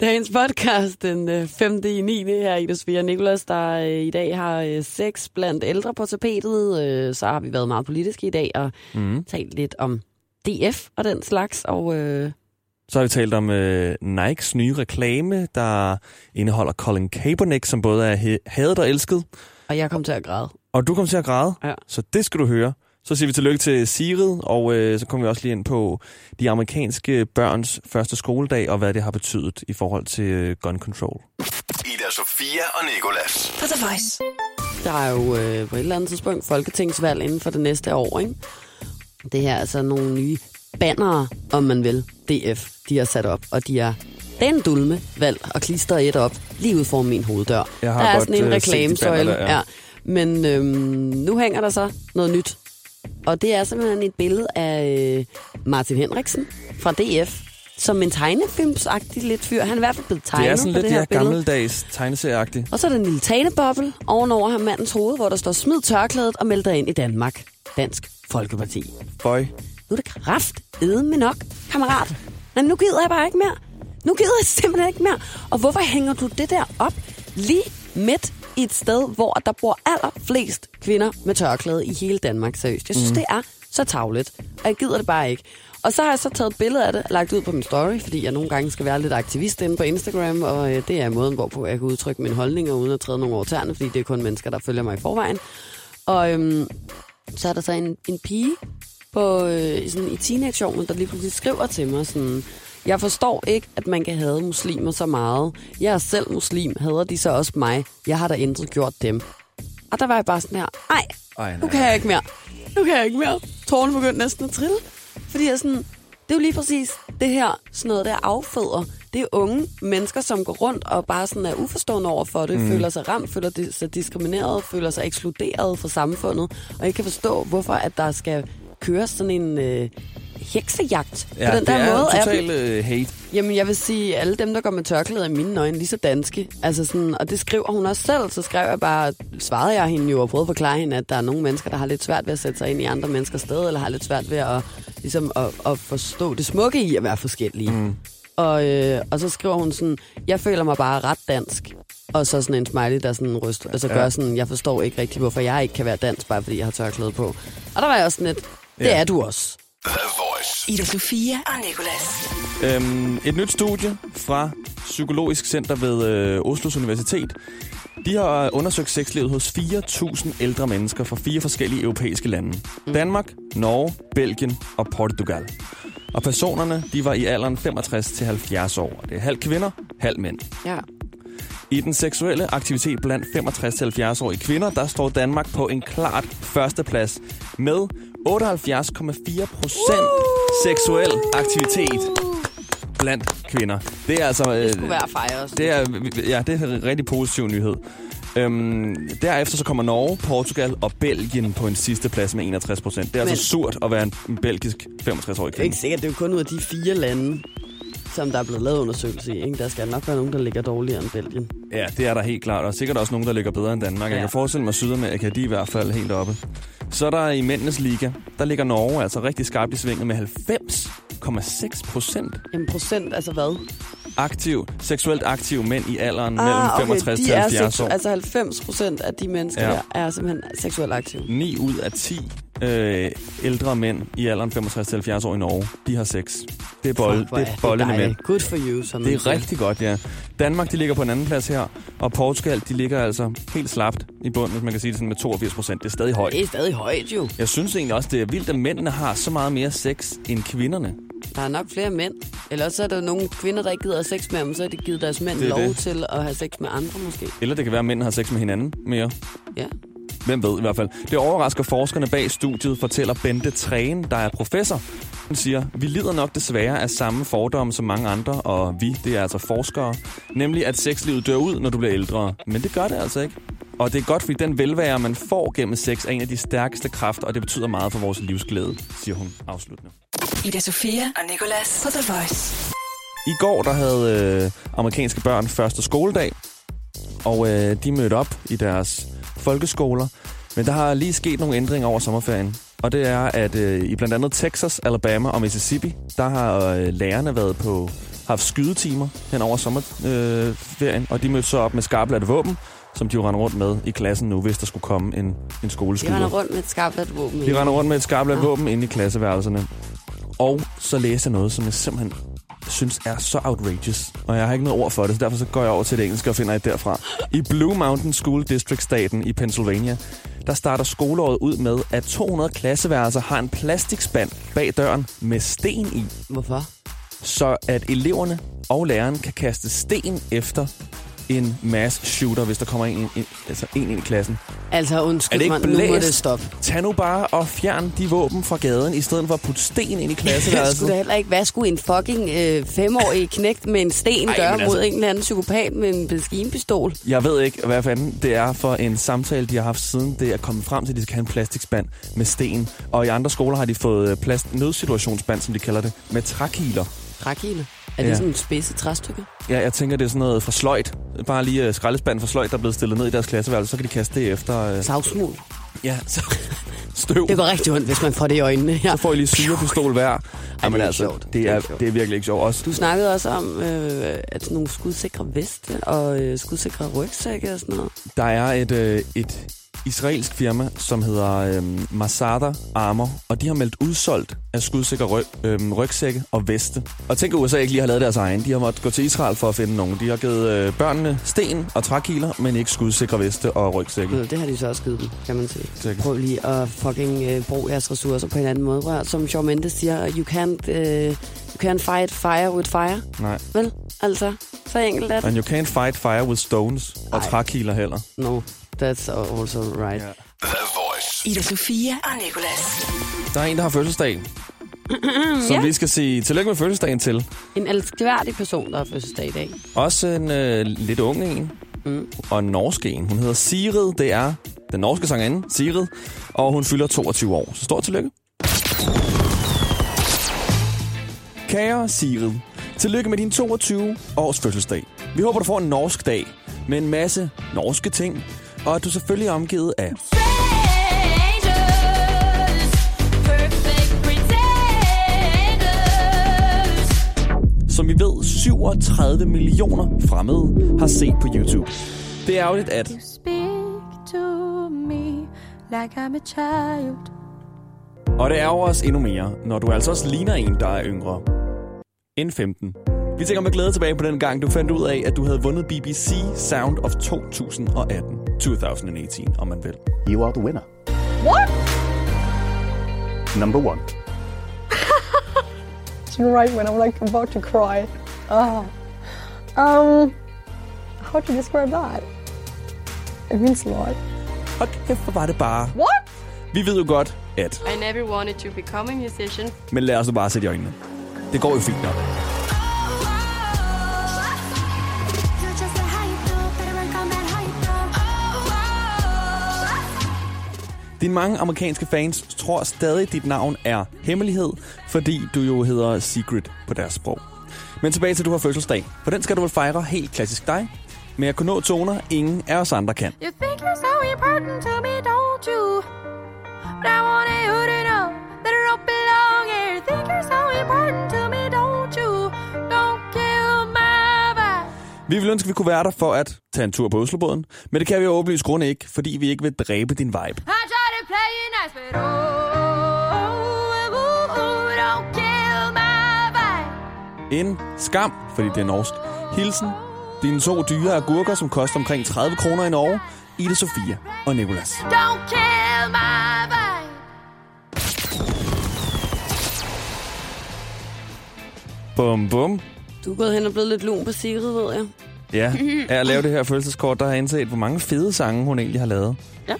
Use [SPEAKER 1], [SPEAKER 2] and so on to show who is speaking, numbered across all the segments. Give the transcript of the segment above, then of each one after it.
[SPEAKER 1] Dagens podcast den 5. i 9. her i Sofia Nikolas, der øh, i dag har øh, sex blandt ældre på tapetet. Øh, så har vi været meget politiske i dag og mm. talt lidt om DF og den slags. Og, øh...
[SPEAKER 2] Så har vi talt om øh, Nikes nye reklame, der indeholder Colin Kaepernick, som både er hadet og elsket.
[SPEAKER 1] Og jeg kom til at græde.
[SPEAKER 2] Og du kom til at græde?
[SPEAKER 1] Ja.
[SPEAKER 2] Så det skal du høre. Så siger vi tillykke til Sigrid, og øh, så kommer vi også lige ind på de amerikanske børns første skoledag, og hvad det har betydet i forhold til øh, gun control.
[SPEAKER 3] Ida Sofia og Nikolas.
[SPEAKER 1] For The Voice. Der er jo øh, på et eller andet tidspunkt folketingsvalg inden for det næste år, ikke? Det her er altså nogle nye bannere, om man vil, DF, de har sat op, og de er den dulme valg og klister et op lige ud for min hoveddør.
[SPEAKER 2] Jeg har
[SPEAKER 1] der er
[SPEAKER 2] godt,
[SPEAKER 1] sådan en
[SPEAKER 2] øh,
[SPEAKER 1] reklamesøjle.
[SPEAKER 2] ja.
[SPEAKER 1] ja. Men øhm, nu hænger der så noget nyt og det er simpelthen et billede af øh, Martin Henriksen fra DF, som en tegnefilmsagtig lidt fyr. Han er i hvert fald blevet tegnet
[SPEAKER 2] Det er sådan lidt
[SPEAKER 1] det her
[SPEAKER 2] ja, gammeldags tegneserieagtig.
[SPEAKER 1] Og så er der en lille tegneboble ovenover ham mandens hoved, hvor der står smid tørklædet og meld dig ind i Danmark. Dansk Folkeparti.
[SPEAKER 2] Føj.
[SPEAKER 1] Nu er det kraft med nok, kammerat. Men nu gider jeg bare ikke mere. Nu gider jeg simpelthen ikke mere. Og hvorfor hænger du det der op lige midt i et sted, hvor der bor allerflest kvinder med tørklæde i hele Danmark. Seriøst. Jeg synes, mm. det er så tavligt, og jeg gider det bare ikke. Og så har jeg så taget et billede af det og lagt ud på min story, fordi jeg nogle gange skal være lidt aktivist inde på Instagram, og øh, det er måden, hvorpå jeg kan udtrykke mine holdninger uden at træde nogle over tæerne, fordi det er kun mennesker, der følger mig i forvejen. Og øhm, så er der så en, en pige på, øh, sådan, i teenageårene, der lige pludselig skriver til mig sådan, jeg forstår ikke, at man kan have muslimer så meget. Jeg er selv muslim. Hader de så også mig? Jeg har da intet gjort dem. Og der var jeg bare sådan her, ej, Ej nu kan jeg ikke mere. Nu kan jeg ikke mere. Tårne begyndte næsten at trille. Fordi jeg sådan, det er jo lige præcis det her, sådan noget der afføder. Det er unge mennesker, som går rundt og bare sådan er uforstående over for det, mm. føler sig ramt, føler sig diskrimineret, føler sig ekskluderet fra samfundet, og ikke kan forstå, hvorfor at der skal køres sådan en øh, heksejagt
[SPEAKER 2] ja,
[SPEAKER 1] på den
[SPEAKER 2] der
[SPEAKER 1] det er måde.
[SPEAKER 2] total er, uh, hate.
[SPEAKER 1] Jamen, jeg vil sige, alle dem, der går med tørklæder i mine øjne, lige så danske. Altså sådan, og det skriver hun også selv, så skrev jeg bare, svarede jeg hende jo og prøvede at forklare hende, at der er nogle mennesker, der har lidt svært ved at sætte sig ind i andre menneskers sted, eller har lidt svært ved at, ligesom, at, at forstå det smukke i at være forskellige. Mm. Og, øh, og så skriver hun sådan, jeg føler mig bare ret dansk. Og så sådan en smiley, der sådan ryster, altså ja. gør sådan, jeg forstår ikke rigtig, hvorfor jeg ikke kan være dansk, bare fordi jeg har tørklæde på. Og der var jeg også sådan lidt, det ja. er du også.
[SPEAKER 3] The Voice.
[SPEAKER 4] Ida Sofia og Nicolas.
[SPEAKER 2] Øhm, et nyt studie fra Psykologisk Center ved øh, Oslos Universitet. De har undersøgt sexlivet hos 4.000 ældre mennesker fra fire forskellige europæiske lande. Mm. Danmark, Norge, Belgien og Portugal. Og personerne, de var i alderen 65 til 70 år. Det er halv kvinder, halv mænd.
[SPEAKER 1] Ja.
[SPEAKER 2] I den seksuelle aktivitet blandt 65-70-årige kvinder, der står Danmark på en klart førsteplads med 78,4 procent seksuel aktivitet blandt kvinder. Det er altså...
[SPEAKER 1] Det skulle være fejret.
[SPEAKER 2] Det er, ja, det er en rigtig positiv nyhed. Øhm, derefter så kommer Norge, Portugal og Belgien på en sidste plads med 61 procent. Det er altså Men, altså surt at være en belgisk 65-årig kvinde.
[SPEAKER 1] Det er ikke sikkert, det er jo kun ud af de fire lande, som der er blevet lavet undersøgelse i. Ikke? Der skal nok være nogen, der ligger dårligere end Belgien.
[SPEAKER 2] Ja, det er der helt klart. Og sikkert også nogen, der ligger bedre end Danmark. Ja. Jeg kan forestille mig, at Sydamerika de er i hvert fald helt oppe. Så er der i mændenes liga, der ligger Norge altså rigtig skarpt i svinget med 90,6 procent.
[SPEAKER 1] En procent, altså hvad?
[SPEAKER 2] Aktiv, seksuelt aktive mænd i alderen ah, mellem 65 til 70 år.
[SPEAKER 1] Altså 90 procent af de mennesker ja. der er simpelthen seksuelt aktive.
[SPEAKER 2] 9 ud af 10 øh, ældre mænd i alderen 65-70 år i Norge, de har sex. Det er, bold,
[SPEAKER 1] det er bollende mænd. Good for you, som
[SPEAKER 2] Det er rigtig godt, ja. Danmark, de ligger på en anden plads her, og Portugal, de ligger altså helt slapt i bunden, hvis man kan sige det sådan med 82 procent. Det er stadig højt.
[SPEAKER 1] Det er stadig højt, jo.
[SPEAKER 2] Jeg synes egentlig også, det er vildt, at mændene har så meget mere sex end kvinderne.
[SPEAKER 1] Der er nok flere mænd. Eller så er der nogle kvinder, der ikke gider have sex med dem, så har de givet deres mænd lov det. til at have sex med andre måske.
[SPEAKER 2] Eller det kan være, at mænd har sex med hinanden mere.
[SPEAKER 1] Ja.
[SPEAKER 2] Hvem ved i hvert fald. Det overrasker forskerne bag studiet, fortæller Bente Træen, der er professor. Hun siger, vi lider nok desværre af samme fordomme som mange andre, og vi, det er altså forskere. Nemlig, at sexlivet dør ud, når du bliver ældre. Men det gør det altså ikke. Og det er godt, fordi den velvære, man får gennem sex, er en af de stærkeste kræfter, og det betyder meget for vores livsglæde, siger hun afsluttende.
[SPEAKER 4] Ida Sofia og Nicolas på The Voice.
[SPEAKER 2] I går der havde øh, amerikanske børn første skoledag, og øh, de mødte op i deres folkeskoler. Men der har lige sket nogle ændringer over sommerferien. Og det er, at øh, i blandt andet Texas, Alabama og Mississippi, der har øh, lærerne været på haft skydetimer hen over sommerferien, øh, og de mødte så op med skarpladte våben, som de jo render rundt med i klassen nu, hvis der skulle komme en, en
[SPEAKER 1] De
[SPEAKER 2] skoleskyder.
[SPEAKER 1] render rundt med et skarpt våben.
[SPEAKER 2] De render rundt med et skarpladte
[SPEAKER 1] Ja.
[SPEAKER 2] våben inde i klasseværelserne. Og så læste jeg noget, som jeg simpelthen synes er så outrageous. Og jeg har ikke noget ord for det, så derfor så går jeg over til det engelske og finder et derfra. I Blue Mountain School District-staten i Pennsylvania, der starter skoleåret ud med, at 200 klasseværelser har en plastikspand bag døren med sten i,
[SPEAKER 1] Hvorfor?
[SPEAKER 2] så at eleverne og læreren kan kaste sten efter en mass shooter, hvis der kommer en, en, altså en ind i klassen.
[SPEAKER 1] Altså, undskyld mig, nu må det stoppe.
[SPEAKER 2] Tag nu bare og fjern de våben fra gaden, i stedet for at putte sten ind i klasseværelset.
[SPEAKER 1] skulle da heller ikke. Hvad skulle en fucking øh, femårig knægt med en sten
[SPEAKER 2] Ej,
[SPEAKER 1] gøre
[SPEAKER 2] altså-
[SPEAKER 1] mod en eller anden psykopat med en maskinpistol?
[SPEAKER 2] Jeg ved ikke, hvad fanden det er for en samtale, de har haft siden det er kommet frem til, at de skal have en plastikspand med sten. Og i andre skoler har de fået øh, plast nødsituationsspand, som de kalder det, med trækiler.
[SPEAKER 1] Trækile. Er det
[SPEAKER 2] Ja.
[SPEAKER 1] sådan en spidse træstykke?
[SPEAKER 2] Ja, jeg tænker, det er sådan noget fra sløjt. Bare lige uh, skraldespanden fra sløjt, der er blevet stillet ned i deres klasseværelse, så kan de kaste det efter... Uh,
[SPEAKER 1] Savsmul.
[SPEAKER 2] ja, så, støv.
[SPEAKER 1] Det går rigtig ondt, hvis man får det i øjnene her.
[SPEAKER 2] Så får I lige syrepistol hver. Jamen
[SPEAKER 1] ikke
[SPEAKER 2] altså,
[SPEAKER 1] sjovt.
[SPEAKER 2] det
[SPEAKER 1] Det er
[SPEAKER 2] er,
[SPEAKER 1] ikke sjovt.
[SPEAKER 2] det er virkelig ikke sjovt. Også,
[SPEAKER 1] Du snakkede også om, øh, at sådan nogle skudsikre veste og øh, skudsikre rygsække og sådan noget.
[SPEAKER 2] Der er et, øh, et israelsk firma, som hedder øh, Masada Armor, og de har meldt udsolgt af skudsikre ryg, øh, rygsække og veste. Og tænk, at USA ikke lige har lavet deres egen. De har måttet gå til Israel for at finde nogen. De har givet øh, børnene sten og trækiler, men ikke skudsikre veste og rygsække.
[SPEAKER 1] Det har de så også givet dem, kan man sige.
[SPEAKER 2] Sikkert.
[SPEAKER 1] Prøv lige at fucking øh, bruge jeres ressourcer på en anden måde. Som Shawn Mendes siger, you can't, øh, you can't fight fire with fire.
[SPEAKER 2] Nej.
[SPEAKER 1] Vel? Altså, så enkelt er det.
[SPEAKER 2] And you can't fight fire with stones og
[SPEAKER 1] Ej.
[SPEAKER 2] trækiler heller.
[SPEAKER 1] No, that's also right.
[SPEAKER 3] Voice.
[SPEAKER 4] Ida Sofia og Nicolas.
[SPEAKER 2] Der er en, der har fødselsdag, som
[SPEAKER 1] Ja.
[SPEAKER 2] vi skal sige tillykke med fødselsdagen til.
[SPEAKER 1] En elskværdig person, der har fødselsdag i dag.
[SPEAKER 2] Også en øh, lidt ung en.
[SPEAKER 1] Mm.
[SPEAKER 2] Og en norsk en. Hun hedder Sigrid. Det er den norske sangerinde, Sigrid. Og hun fylder 22 år. Så stort tillykke. Kære Sigrid, tillykke med din 22 års fødselsdag. Vi håber, du får en norsk dag med en masse norske ting. Og at du selvfølgelig er omgivet af som vi ved 37 millioner fremmede har set på YouTube. Det er ærgerligt, at
[SPEAKER 5] like I'm a child.
[SPEAKER 2] Og det ærger os endnu mere, når du altså også ligner en, der er yngre end 15. Vi tænker med glæde tilbage på den gang, du fandt ud af, at du havde vundet BBC Sound of 2018. 2018, om man vil.
[SPEAKER 6] You are the winner. What? Number one.
[SPEAKER 7] right when I'm like about to cry. Oh. Um, how to describe that? It means a lot.
[SPEAKER 2] Og kæft, hvor var det bare.
[SPEAKER 7] What?
[SPEAKER 2] Vi ved jo godt, at...
[SPEAKER 8] I never wanted to become a musician.
[SPEAKER 2] Men lad os nu bare sætte i øjnene. Det går jo fint nok. Dine mange amerikanske fans tror stadig, dit navn er hemmelighed, fordi du jo hedder Secret på deres sprog. Men tilbage til, at du har fødselsdag. For den skal du vel fejre helt klassisk dig. Med at kunne nå toner, ingen af os andre kan.
[SPEAKER 5] You think you're so important to me, don't you? But I wanna you to ville
[SPEAKER 2] Vi ønske, at vi kunne være der for at tage en tur på Oslobåden. Men det kan vi jo åbenlyst grund ikke, fordi vi ikke vil dræbe din vibe.
[SPEAKER 5] Vibe.
[SPEAKER 2] En skam, fordi det er norsk. Hilsen, dine to dyre agurker, som koster omkring 30 kroner i Norge. Ida Sofia og Nicolas.
[SPEAKER 5] Don't kill my vibe.
[SPEAKER 2] Bum, bum.
[SPEAKER 1] Du er gået hen og blevet lidt lun på Sigrid, ved jeg.
[SPEAKER 2] Ja, af at lave det her følelseskort, der har jeg indset, hvor mange fede sange hun egentlig har lavet.
[SPEAKER 1] Ja.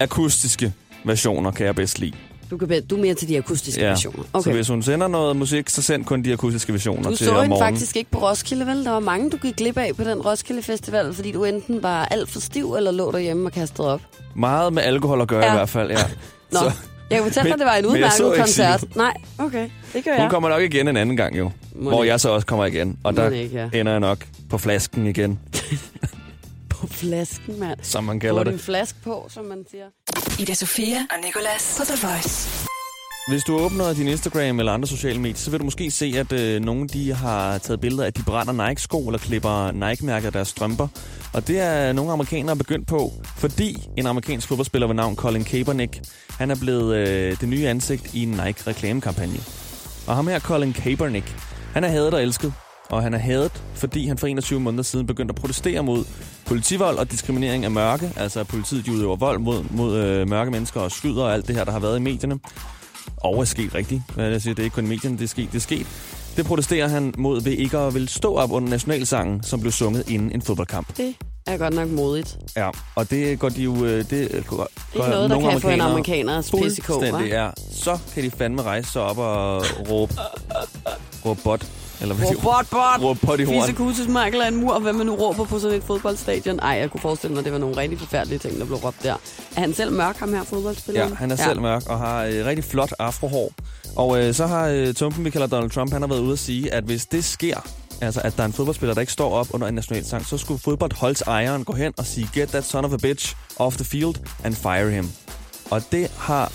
[SPEAKER 2] Akustiske versioner kan jeg bedst lide.
[SPEAKER 1] Du, kan, be- du er mere til de akustiske
[SPEAKER 2] Ja.
[SPEAKER 1] versioner.
[SPEAKER 2] Så
[SPEAKER 1] Okay.
[SPEAKER 2] hvis hun sender noget musik, så send kun de akustiske versioner
[SPEAKER 1] Du
[SPEAKER 2] til
[SPEAKER 1] så
[SPEAKER 2] om
[SPEAKER 1] hende
[SPEAKER 2] morgenen.
[SPEAKER 1] faktisk ikke på Roskilde, vel? Der var mange, du gik glip af på den Roskilde Festival, fordi du enten var alt for stiv, eller lå derhjemme og kastede op.
[SPEAKER 2] Meget med alkohol at gøre
[SPEAKER 1] Ja.
[SPEAKER 2] i hvert fald, ja.
[SPEAKER 1] Nå,
[SPEAKER 2] Så,
[SPEAKER 1] jeg kan fortælle dig,
[SPEAKER 2] Men-
[SPEAKER 1] at det var en udmærket
[SPEAKER 2] ikke
[SPEAKER 1] koncert.
[SPEAKER 2] Sigrid.
[SPEAKER 1] Nej, okay. Det gør
[SPEAKER 2] hun
[SPEAKER 1] jeg.
[SPEAKER 2] kommer nok igen en anden gang jo.
[SPEAKER 1] Må
[SPEAKER 2] hvor
[SPEAKER 1] det
[SPEAKER 2] jeg så også kommer igen. Og der
[SPEAKER 1] ikke, ja.
[SPEAKER 2] ender jeg nok på flasken igen,
[SPEAKER 1] På flasken, mand.
[SPEAKER 2] som man kalder
[SPEAKER 1] Få
[SPEAKER 2] det.
[SPEAKER 1] en flask på, som man siger.
[SPEAKER 4] Ida Sofia og Nicolas på The Voice.
[SPEAKER 2] Hvis du åbner din Instagram eller andre sociale medier, så vil du måske se, at øh, nogle de har taget billeder af, at de brænder Nike-sko eller klipper Nike-mærker af deres strømper. Og det er nogle amerikanere begyndt på, fordi en amerikansk fodboldspiller ved navn Colin Kaepernick, han er blevet øh, det nye ansigt i en Nike-reklamekampagne. Og ham her, Colin Kaepernick, han er hadet og elsket. Og han er hadet, fordi han for 21 måneder siden begyndte at protestere mod politivold og diskriminering af mørke. Altså at politiet de udøver vold mod, mod øh, mørke mennesker og skyder og alt det her, der har været i medierne. Og er sket rigtigt. Hvad jeg siger, det er ikke kun i medierne, det er sket. Det er sket. Det protesterer han mod ved ikke at vil stå op under nationalsangen, som blev sunget inden en fodboldkamp.
[SPEAKER 1] Det er godt nok modigt.
[SPEAKER 2] Ja, og det går de jo... øh, Det går,
[SPEAKER 1] Ikke noget, der kan få en
[SPEAKER 2] Fuldstændig,
[SPEAKER 1] hva'?
[SPEAKER 2] ja. Så kan de fandme rejse sig op og råbe, råbe bot. Eller hvad
[SPEAKER 1] Robot, bot!
[SPEAKER 2] råbe pot i horn.
[SPEAKER 1] Fisekusis Michael er en mur, hvad man nu råber på sådan et fodboldstadion. Ej, jeg kunne forestille mig, at det var nogle rigtig forfærdelige ting, der blev råbt der. Er han selv mørk, ham her fodboldspilleren?
[SPEAKER 2] Ja, han er ja. selv mørk og har øh, rigtig flot afrohår. Og øh, så har øh, Tumpen, vi kalder Donald Trump, han har været ude at sige, at hvis det sker, altså at der er en fodboldspiller, der ikke står op under en nationalsang, så skulle fodboldholdsejeren gå hen og sige, get that son of a bitch off the field and fire him. Og det har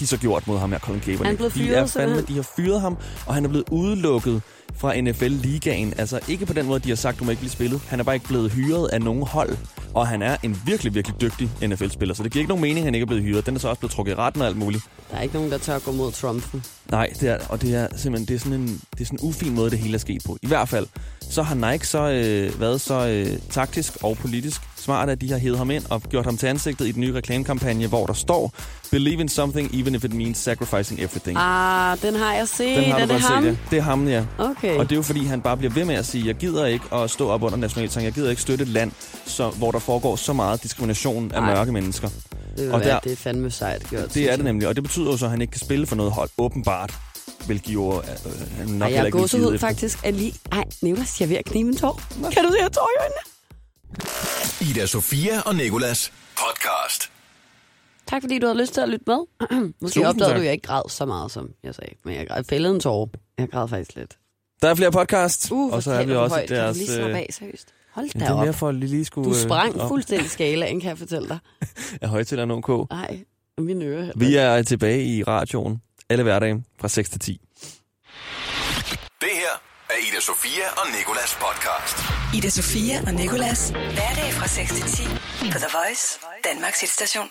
[SPEAKER 2] de så gjort mod ham her, Colin Kaepernick.
[SPEAKER 1] Han er blevet
[SPEAKER 2] de,
[SPEAKER 1] fyret,
[SPEAKER 2] er fandme, de har fyret ham, og han er blevet udelukket fra NFL-ligaen. Altså ikke på den måde, de har sagt, du må ikke blive spillet. Han er bare ikke blevet hyret af nogen hold. Og han er en virkelig, virkelig dygtig NFL-spiller. Så det giver ikke nogen mening, at han ikke er blevet hyret. Den er så også blevet trukket i retten og alt muligt.
[SPEAKER 1] Der er ikke nogen, der tør gå mod Trumpen.
[SPEAKER 2] Nej, det er, og det er simpelthen det er sådan en, det er sådan en ufin måde, det hele er sket på. I hvert fald, så har Nike så øh, været så øh, taktisk og politisk smart, at de har hævet ham ind og gjort ham til ansigtet i den nye reklamekampagne, hvor der står Believe in something, even if it means sacrificing everything.
[SPEAKER 1] Ah, den har jeg set.
[SPEAKER 2] Den har
[SPEAKER 1] er
[SPEAKER 2] du
[SPEAKER 1] det ham?
[SPEAKER 2] set, ja. Det er ham, ja.
[SPEAKER 1] Okay.
[SPEAKER 2] Og det er jo fordi, han bare bliver ved med at sige, jeg gider ikke at stå op under nationalsang. Jeg gider ikke støtte et land, så, hvor der foregår så meget diskrimination af
[SPEAKER 1] Nej.
[SPEAKER 2] mørke mennesker.
[SPEAKER 1] det,
[SPEAKER 2] og
[SPEAKER 1] og der,
[SPEAKER 2] der-
[SPEAKER 1] det er fandme sejt gjort.
[SPEAKER 2] Det er det nemlig, og det betyder jo så, at han ikke kan spille for noget hold, åbenbart. Hvilket jo øh, han nok
[SPEAKER 1] Ej, jeg er
[SPEAKER 2] ikke vil
[SPEAKER 1] gåsehud faktisk. Er lige... Ej, Nicolas, jeg er ved at knibe min tår. Kan du se, jeg har tår i øjnene?
[SPEAKER 3] Ida Sofia og Nikolas podcast.
[SPEAKER 1] Tak fordi du havde lyst til at lytte med. Måske
[SPEAKER 2] Tusind
[SPEAKER 1] opdagede
[SPEAKER 2] tak.
[SPEAKER 1] du, at jeg ikke græd så meget, som jeg sagde. Men jeg græd fældede en tårer. Jeg græd faktisk lidt.
[SPEAKER 2] Der er flere podcasts,
[SPEAKER 1] Uh,
[SPEAKER 2] og så er vi også
[SPEAKER 1] højt.
[SPEAKER 2] i deres...
[SPEAKER 1] Du lige
[SPEAKER 2] øh,
[SPEAKER 1] af, seriøst? Hold
[SPEAKER 2] ja,
[SPEAKER 1] da
[SPEAKER 2] det er
[SPEAKER 1] op.
[SPEAKER 2] mere for at lige skulle...
[SPEAKER 1] Du sprang
[SPEAKER 2] øh, op
[SPEAKER 1] fuldstændig skalaen, kan jeg fortælle dig.
[SPEAKER 2] af højtaleren OK.
[SPEAKER 1] Nej, ører heller
[SPEAKER 2] Vi er tilbage i radioen alle hverdage fra 6 til 10.
[SPEAKER 3] Det her er Ida Sofia og Nikolas podcast.
[SPEAKER 4] Ida Sofia og Nicolas. Hverdag fra 6 til 10 på The Voice, Danmarks hitstation.